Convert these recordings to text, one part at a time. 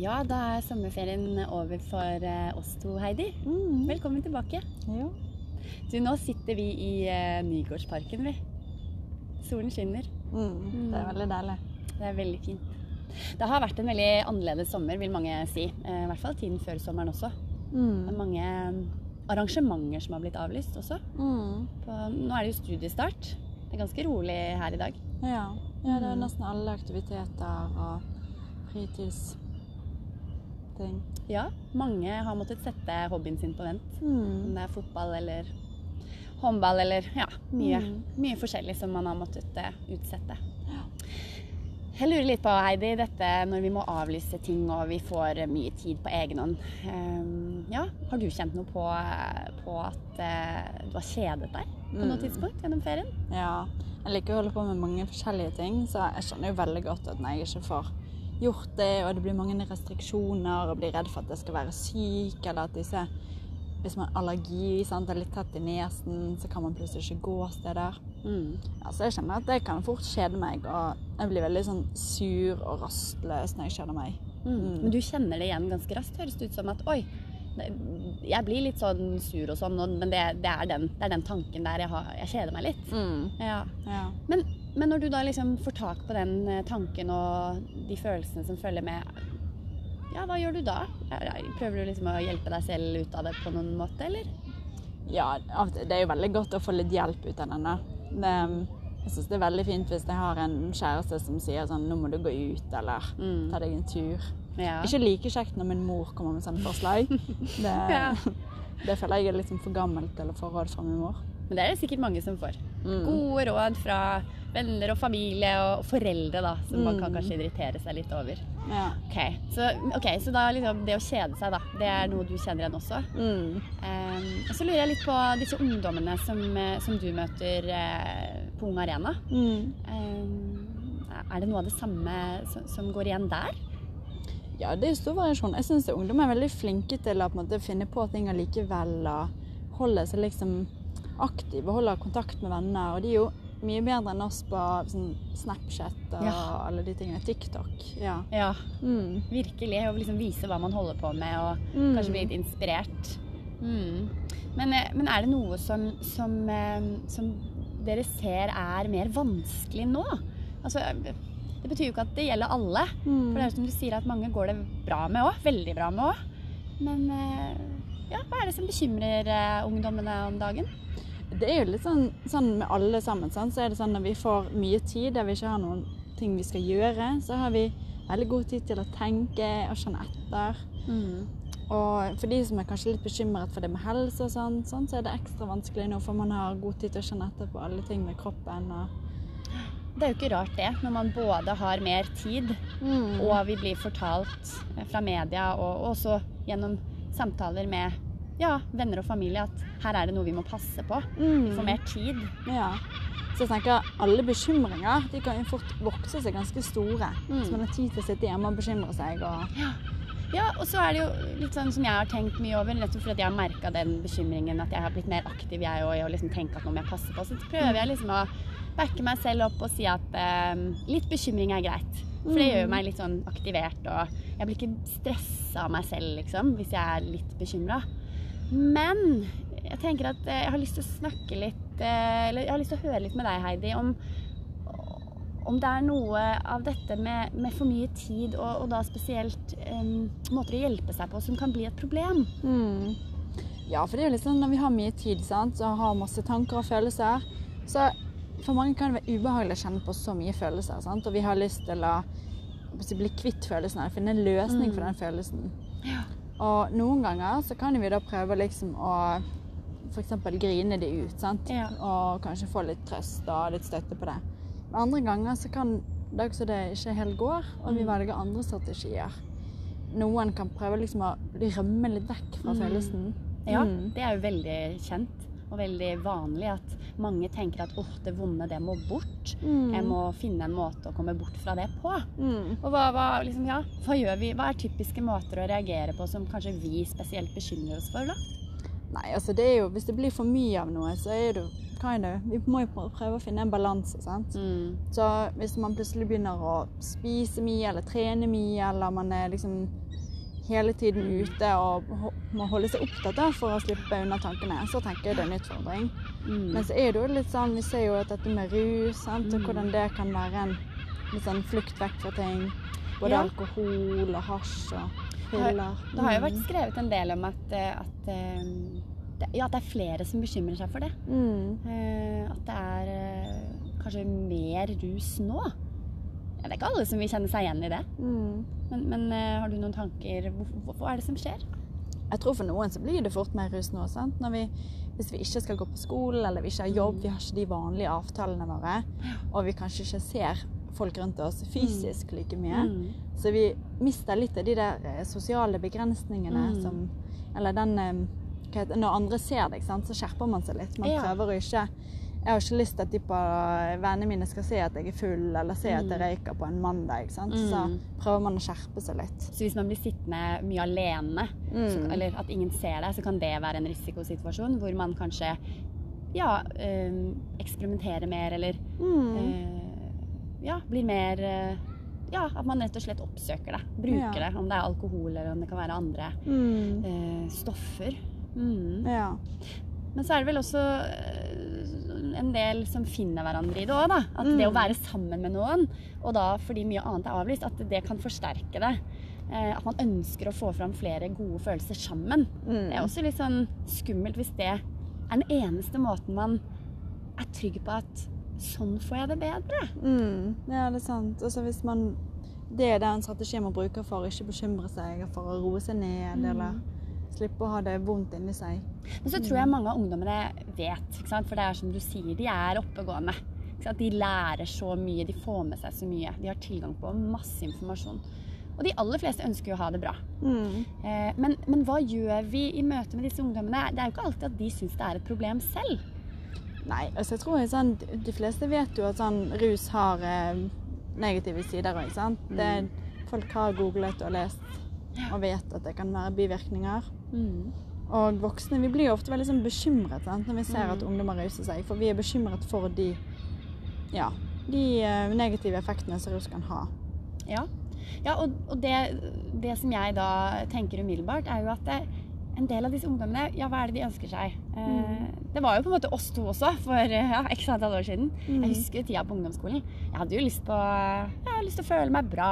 Ja, da er sommerferien over for eh, oss to, Heidi. Velkommen tilbake. Jo. Du, nå sitter vi i uh, Nygårdsparken, vi. Solen skinner. Mm, det er veldig deilig. Det er veldig fint. Det har vært en veldig annerledes sommer, vil mange si. Eh, I hvert fall tiden før sommeren også. Det er mange mm, arrangementer som har blitt avlyst også. Mm. På, nå er det jo studiestart. Det er ganske rolig her i dag. Ja. ja, det er nesten alle aktiviteter og fritidsting. Ja, mange har måttet sette hobbyen sin på vent. Mm. Om det er fotball eller håndball eller ja, mye, Mm. mye forskjellig som man har måttet uh, utsette. Jeg lurer litt på, Heidi, dette når vi må avlyse ting og vi får eh, mye tid på egen hånd. Um, ja, har du kjent noe på, på at uh, du har kjedet deg på noe Mm. tidspunkt gjennom ferien? Ja. Jeg liker å holde på med mange forskjellige ting, så jeg skjønner jo veldig godt at når jeg ikke får gjort det, og det blir mange restriksjoner, og blir redd for at jeg skal være syk, eller at disse Hvis man har allergi, sant, er litt tett i nesen, så kan man plutselig ikke gå steder. Mm. Altså, jeg kjenner at det kan fort kjede meg, og jeg blir veldig sånn sur og rastløs når jeg kjeder meg. Mm. Mm. Men du kjenner det igjen ganske raskt, høres det ut som at oi, jeg blir litt sånn sur og sånn, men det, det, er, den, det er den tanken der jeg, har, jeg kjeder meg litt. Ja. Ja. Men, men når du da liksom får tak på den eh, tanken og de følelsene som følger med, ja, hva gjør du da? Er- er- Prøver du liksom å hjelpe deg selv ut av det på noen måte, eller? ja, det er jo veldig godt å få litt hjelp ut av denne. Det, jeg syns det er veldig fint hvis jeg har en kjæreste som sier sånn 'Nå må du gå ut', eller Mm. 'ta deg en tur'. Ja. Ikke like kjekt når min mor kommer med sånne forslag. Det, Ja. det føler jeg er liksom for gammelt til å få råd fra min mor. Men det er det sikkert mange som får. Mm. Gode råd fra venner og familie og foreldre, da, som man kan Mm. kanskje irritere seg litt over. Ja. Ok, så, ok, så da liksom det å kjede seg, da, det er noe du kjenner igjen også? Mm. Um, og så lurer jeg litt på disse ungdommene som, eh, som du møter uh, på Ung Arena. Mm. Um, er det noe av det samme som, som går igjen der? Ja, det er stor variasjon. Jeg syns ungdom er veldig flinke til å på måte, finne på ting allikevel. Og holde seg liksom aktive, holde kontakt med venner. Og de er jo mye bedre enn oss på sånn Snapchat og Ja. alle de tingene. TikTok. Ja. Ja, Mm. virkelig. Å liksom vise hva man holder på med, og Mm. kanskje bli litt inspirert. Mm. Men, eh, men er det noe som, som, eh, som dere ser er mer vanskelig nå? Altså, det betyr jo ikke at det gjelder alle. Mm. For det er jo som du sier at mange går det bra med òg. Veldig bra med òg. Men eh, ja, hva er det som bekymrer eh, ungdommene om dagen? Det er jo litt sånn, sånn med alle sammen. Sånn, Så er det sånn Når vi får mye tid der vi ikke har noen ting vi skal gjøre, så har vi veldig god tid til å tenke og kjenne etter. Og for de som er kanskje litt bekymret for det med helse og sånn, sånn, så er det ekstra vanskelig nå, for man har god tid til å kjenne etter på alle ting med kroppen. Og Det er jo ikke rart det, når man både har mer tid, Mm. og vi blir fortalt eh, fra media, og også gjennom samtaler med ja, venner og familie, at her er det noe vi må passe på. Vi får mer tid. Ja. Så jeg tenker alle bekymringer de kan jo fort vokse seg ganske store. Mm. Så man har tid til å sitte hjemme og bekymre seg. Og, Ja, og så er det jo litt sånn som jeg har tenkt mye over, nettopp fordi jeg har merka den bekymringen, at jeg har blitt mer aktiv jeg òg i å liksom tenke at nå må jeg passe på. Så prøver jeg liksom å backe meg selv opp og si at eh, litt bekymring er greit. For det gjør meg litt sånn aktivert, og jeg blir ikke stressa av meg selv, liksom, hvis jeg er litt bekymra. Men jeg tenker at eh, jeg har lyst til å snakke litt eh, Eller jeg har lyst til å høre litt med deg, Heidi, om om det er noe av dette med, med for mye tid, og, og da spesielt um, måter å hjelpe seg på, som kan bli et problem. Mm. Ja, for det er jo litt sånn når vi har mye tid sant, og har masse tanker og følelser, så for mange kan det være ubehagelig å kjenne på så mye følelser. Sant? Og vi har lyst til å bli kvitt følelsen, eller finne en løsning for den følelsen. Og noen ganger så kan vi da prøve liksom å f.eks. grine de ut. sant? Ja. Og kanskje få litt trøst og litt støtte på det. Men andre ganger så kan det også det ikke helt går, og vi Mm. velger andre strategier. Noen kan prøve liksom å rømme litt vekk fra Mm. følelsen. Ja, Mm. det er jo veldig kjent og veldig vanlig at mange tenker at åh, det vonde, det må bort. Mm. Jeg må finne en måte å komme bort fra det på. Mm. Og hva, hva, liksom, ja, hva gjør vi? Hva er typiske måter å reagere på som kanskje vi spesielt bekymrer oss for, da? Nei, altså det er jo, Hvis det blir for mye av noe, så er det jo kind of, Vi må jo prøve å finne en balanse. sant? Mm. Så hvis man plutselig begynner å spise mye eller trene mye, eller man er liksom hele tiden ute og må holde seg opptatt da, for å slippe unna tankene, så tenker jeg det er en utfordring. Mm. Men så er det jo litt sånn, vi ser jo at dette med rus, sant, og Mm. hvordan det kan være en litt sånn flukt vekk fra ting. Både Ja. alkohol og hasj og piller. Det har jo vært Mm. skrevet en del om at, eh, at, eh, ja, at det er flere som bekymrer seg for det. Mm. Eh, at det er kanskje mer rus nå. Ikke alle som vil kjenne seg igjen i det. Mm. Men, men eh, har du noen tanker? Hva er det som skjer? Jeg tror for noen så blir det fort mer rus nå. sant? Når vi, hvis vi ikke skal gå på skolen eller vi ikke har jobb, Mm. vi har ikke de vanlige avtalene våre, og vi kanskje ikke ser folk rundt oss fysisk like mye, Mm. så vi mister litt av de der eh, sosiale begrensningene Mm. som Eller den eh, Når andre ser deg, sant, så skjerper man seg litt. Man prøver å ikke jeg har ikke lyst til at de på eh, vennene mine skal se at jeg er full, eller se at jeg Mm. røyker på en mandag. ikke sant? Så Mm. prøver man å skjerpe seg litt. Så hvis man blir sittende mye alene, så, Mm. eller at ingen ser deg, så kan det være en risikosituasjon hvor man kanskje ja, øh, eksperimenterer mer, eller Mm. øh, ja, blir mer øh, Ja, at man rett og slett oppsøker det. Bruker Ja. det. Om det er alkohol, eller om det kan være andre Mm. stoffer. Mm. Ja. Men så er det vel også en del som finner hverandre i det òg, da. At det å Mm. være sammen med noen, og da fordi mye annet er avlyst, at det kan forsterke det. Eh, At man ønsker å få fram flere gode følelser sammen. Mm. Det er også litt sånn skummelt hvis det er den eneste måten man er trygg på at sånn får jeg det bedre. Mm, ja, det er sant. Og så hvis man Det er den strategien man bruker for å ikke bekymre seg, for å roe seg ned, Mm. eller slippe å ha det vondt inni seg. Men så tror jeg mange av ungdommene vet, for det er som du sier, de er oppegående. De lærer så mye, de får med seg så mye. De har tilgang på masse informasjon. Og de aller fleste ønsker jo å ha det bra. Mm. Eh, Men, men hva gjør vi i møte med disse ungdommene? Det er jo ikke alltid at de syns det er et problem selv. Nei, altså jeg tror jeg, sånn, de fleste vet jo at sånn rus har eh, negative sider òg. Det, folk har googlet og lest og vet at det kan være bivirkninger. Mm. Og voksne vi blir jo ofte veldig sånn bekymret sant? når vi ser Mm. at ungdommer ruser seg, for vi er bekymret for de, ja, de eh, negative effektene som rus kan ha. Ja, ja og, og det, det som jeg da tenker umiddelbart, er jo at det, en del av disse ungdommene, ja, hva er det de ønsker seg? Mm. det var jo på en måte oss to også, for eh, ja, x antall år siden. Mm. Jeg husker tida på ungdomsskolen. Jeg hadde jo lyst på jeg hadde lyst til å føle meg bra,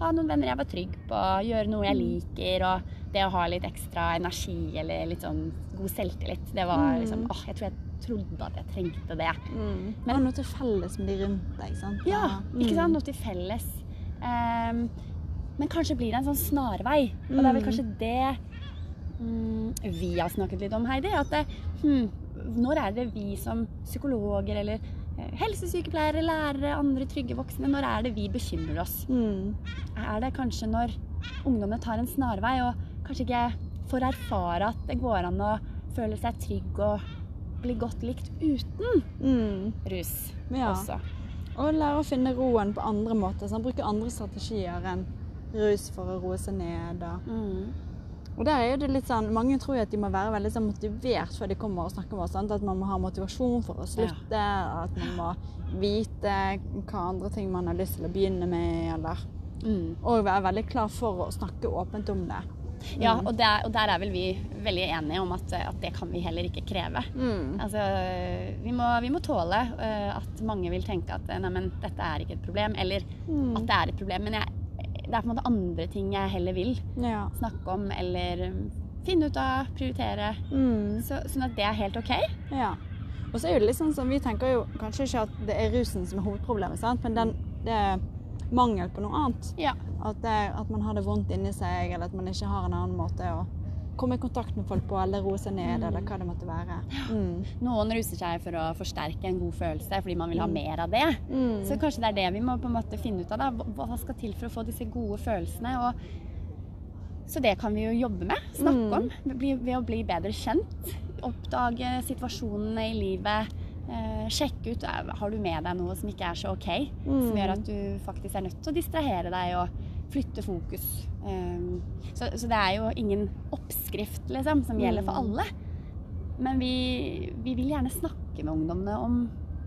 ha noen venner jeg var trygg på, gjøre noe jeg liker, og det å ha litt ekstra energi eller litt sånn god selvtillit, det var Mm. liksom åh, jeg tror jeg trodde at jeg trengte det. Mm. Men- Men noe til felles med de rundt deg, ikke sant? Ja, ikke Mm. sant? Noe til felles. Um, men kanskje blir det en sånn snarvei. Og det er vel Mm. kanskje det mm, vi har snakket litt om, Heidi. At det, hmm, når er det vi som psykologer eller eh, helsesykepleiere, lærere, andre trygge voksne, når er det vi bekymrer oss? Mm. Er det kanskje når ungdommene tar en snarvei og kanskje ikke får erfare at det går an å føle seg trygg og bli godt likt uten Mm. rus Ja. også? Og lære å finne roen på andre måter. Sant? Bruke andre strategier enn rus for å roe seg ned. Og, Mm. Og der er det litt sånn, Mange tror jo at de må være veldig sånn motivert før de kommer og snakker med oss. Sant? At man må ha motivasjon for å slutte. At man må vite hva andre ting man har lyst til å begynne med. Eller, Mm. og være veldig klar for å snakke åpent om det. Ja, Mm. og der, og der er vel vi veldig enige om at, at det kan vi heller ikke kreve. Mm. Altså, vi må, vi må tåle uh, at mange vil tenke at neimen, dette er ikke et problem, eller Mm. at det er et problem, men jeg, det er på en måte andre ting jeg heller vil Ja. snakke om, eller um, finne ut av, prioritere. Mm. Så, sånn at det er helt OK. Ja. Og så er det litt sånn som vi tenker jo kanskje ikke at det er rusen som er hovedproblemet, sant? men den, det er mangel på noe annet. Ja. At, det, at man har det vondt inni seg, eller at man ikke har en annen måte å komme i kontakt med folk på, eller roe seg ned, Mm. eller hva det måtte være. Mm. Noen ruser seg for å forsterke en god følelse fordi man vil ha Mm. mer av det. Mm. Så kanskje det er det vi må på en måte finne ut av. da. Hva skal til for å få disse gode følelsene? Og så det kan vi jo jobbe med. Snakke Mm. om. Bli, ved å bli bedre kjent. Oppdage situasjonene i livet. Eh, sjekke ut eh, har du med deg noe som ikke er så OK. Som Mm. gjør at du faktisk er nødt til å distrahere deg og flytte fokus. Um, så, så det er jo ingen oppskrift liksom, som gjelder for Mm. alle. Men vi, vi vil gjerne snakke med ungdommene om,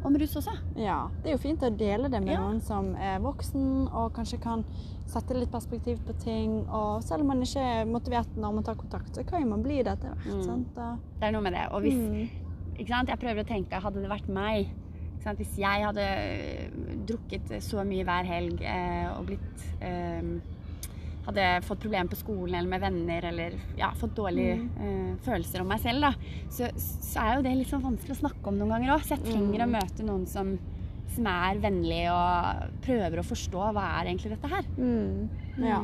om rus også. Ja, det er jo fint å dele det med Ja. noen som er voksen og kanskje kan sette litt perspektiv på ting. Og selv om man ikke er motivert når man tar kontakt, så kan jo man bli det etter hvert. Mm. Det er noe med det. Og hvis, mm. ikke sant? Jeg prøver å tenke, hadde det vært meg? Hvis jeg hadde eh, drukket så mye hver helg eh, og blitt eh, Hadde fått problemer på skolen eller med venner eller ja, fått dårlige Mm. eh, følelser om meg selv, da, så, så er jo det litt sånn vanskelig å snakke om noen ganger òg. Så jeg trenger å Mm. møte noen som, som er vennlig og prøver å forstå hva er egentlig dette her. Mm. Ja.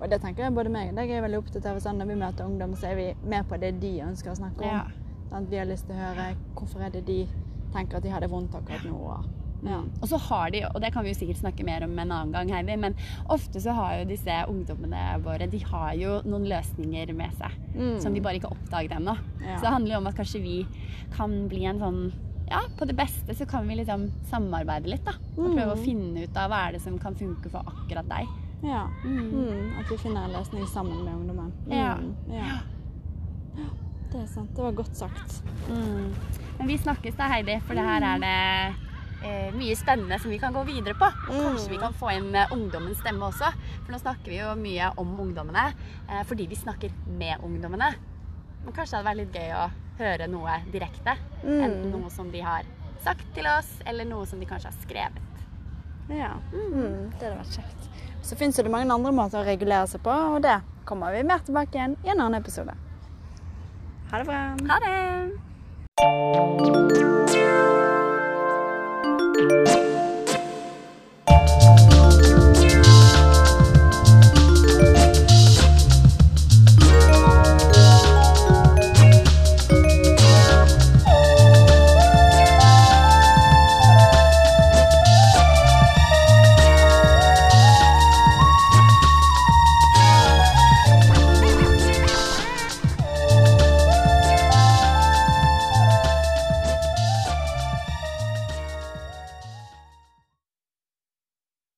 Og det tenker jeg både meg og deg er veldig opptatt av. Sånn, når vi møter ungdom, så er vi med på det de ønsker å snakke om. Ja. Sånn, Vi har lyst til å høre hvorfor er det de tenker at de har det vondt akkurat nå. Ja. Og så har de, og det kan vi jo sikkert snakke mer om en annen gang, Heidi, men ofte så har jo disse ungdommene våre de har jo noen løsninger med seg Mm. som de bare ikke har oppdaget ennå. Ja. Så det handler jo om at kanskje vi kan bli en sånn Ja, på det beste så kan vi liksom samarbeide litt, da. Og prøve å Mm. finne ut av hva er det som kan funke for akkurat deg. Ja. Mm. At vi finner en løsning sammen med ungdommen. Mm. Ja. ja. Ja, Det er sant. Det var godt sagt. Mm. Men vi snakkes da, Heidi, for det her er det eh, mye spennende som vi kan gå videre på. Og kanskje vi kan få inn eh, ungdommens stemme også. For nå snakker vi jo mye om ungdommene eh, fordi vi snakker med ungdommene. Men kanskje det hadde vært litt gøy å høre noe direkte. Mm. Enten noe som de har sagt til oss, eller noe som de kanskje har skrevet. Ja. Mm. Det hadde vært kjekt. Så fins det mange andre måter å regulere seg på, og det kommer vi mer tilbake igjen i en annen episode. Ha det bra. Ha det! Thank you.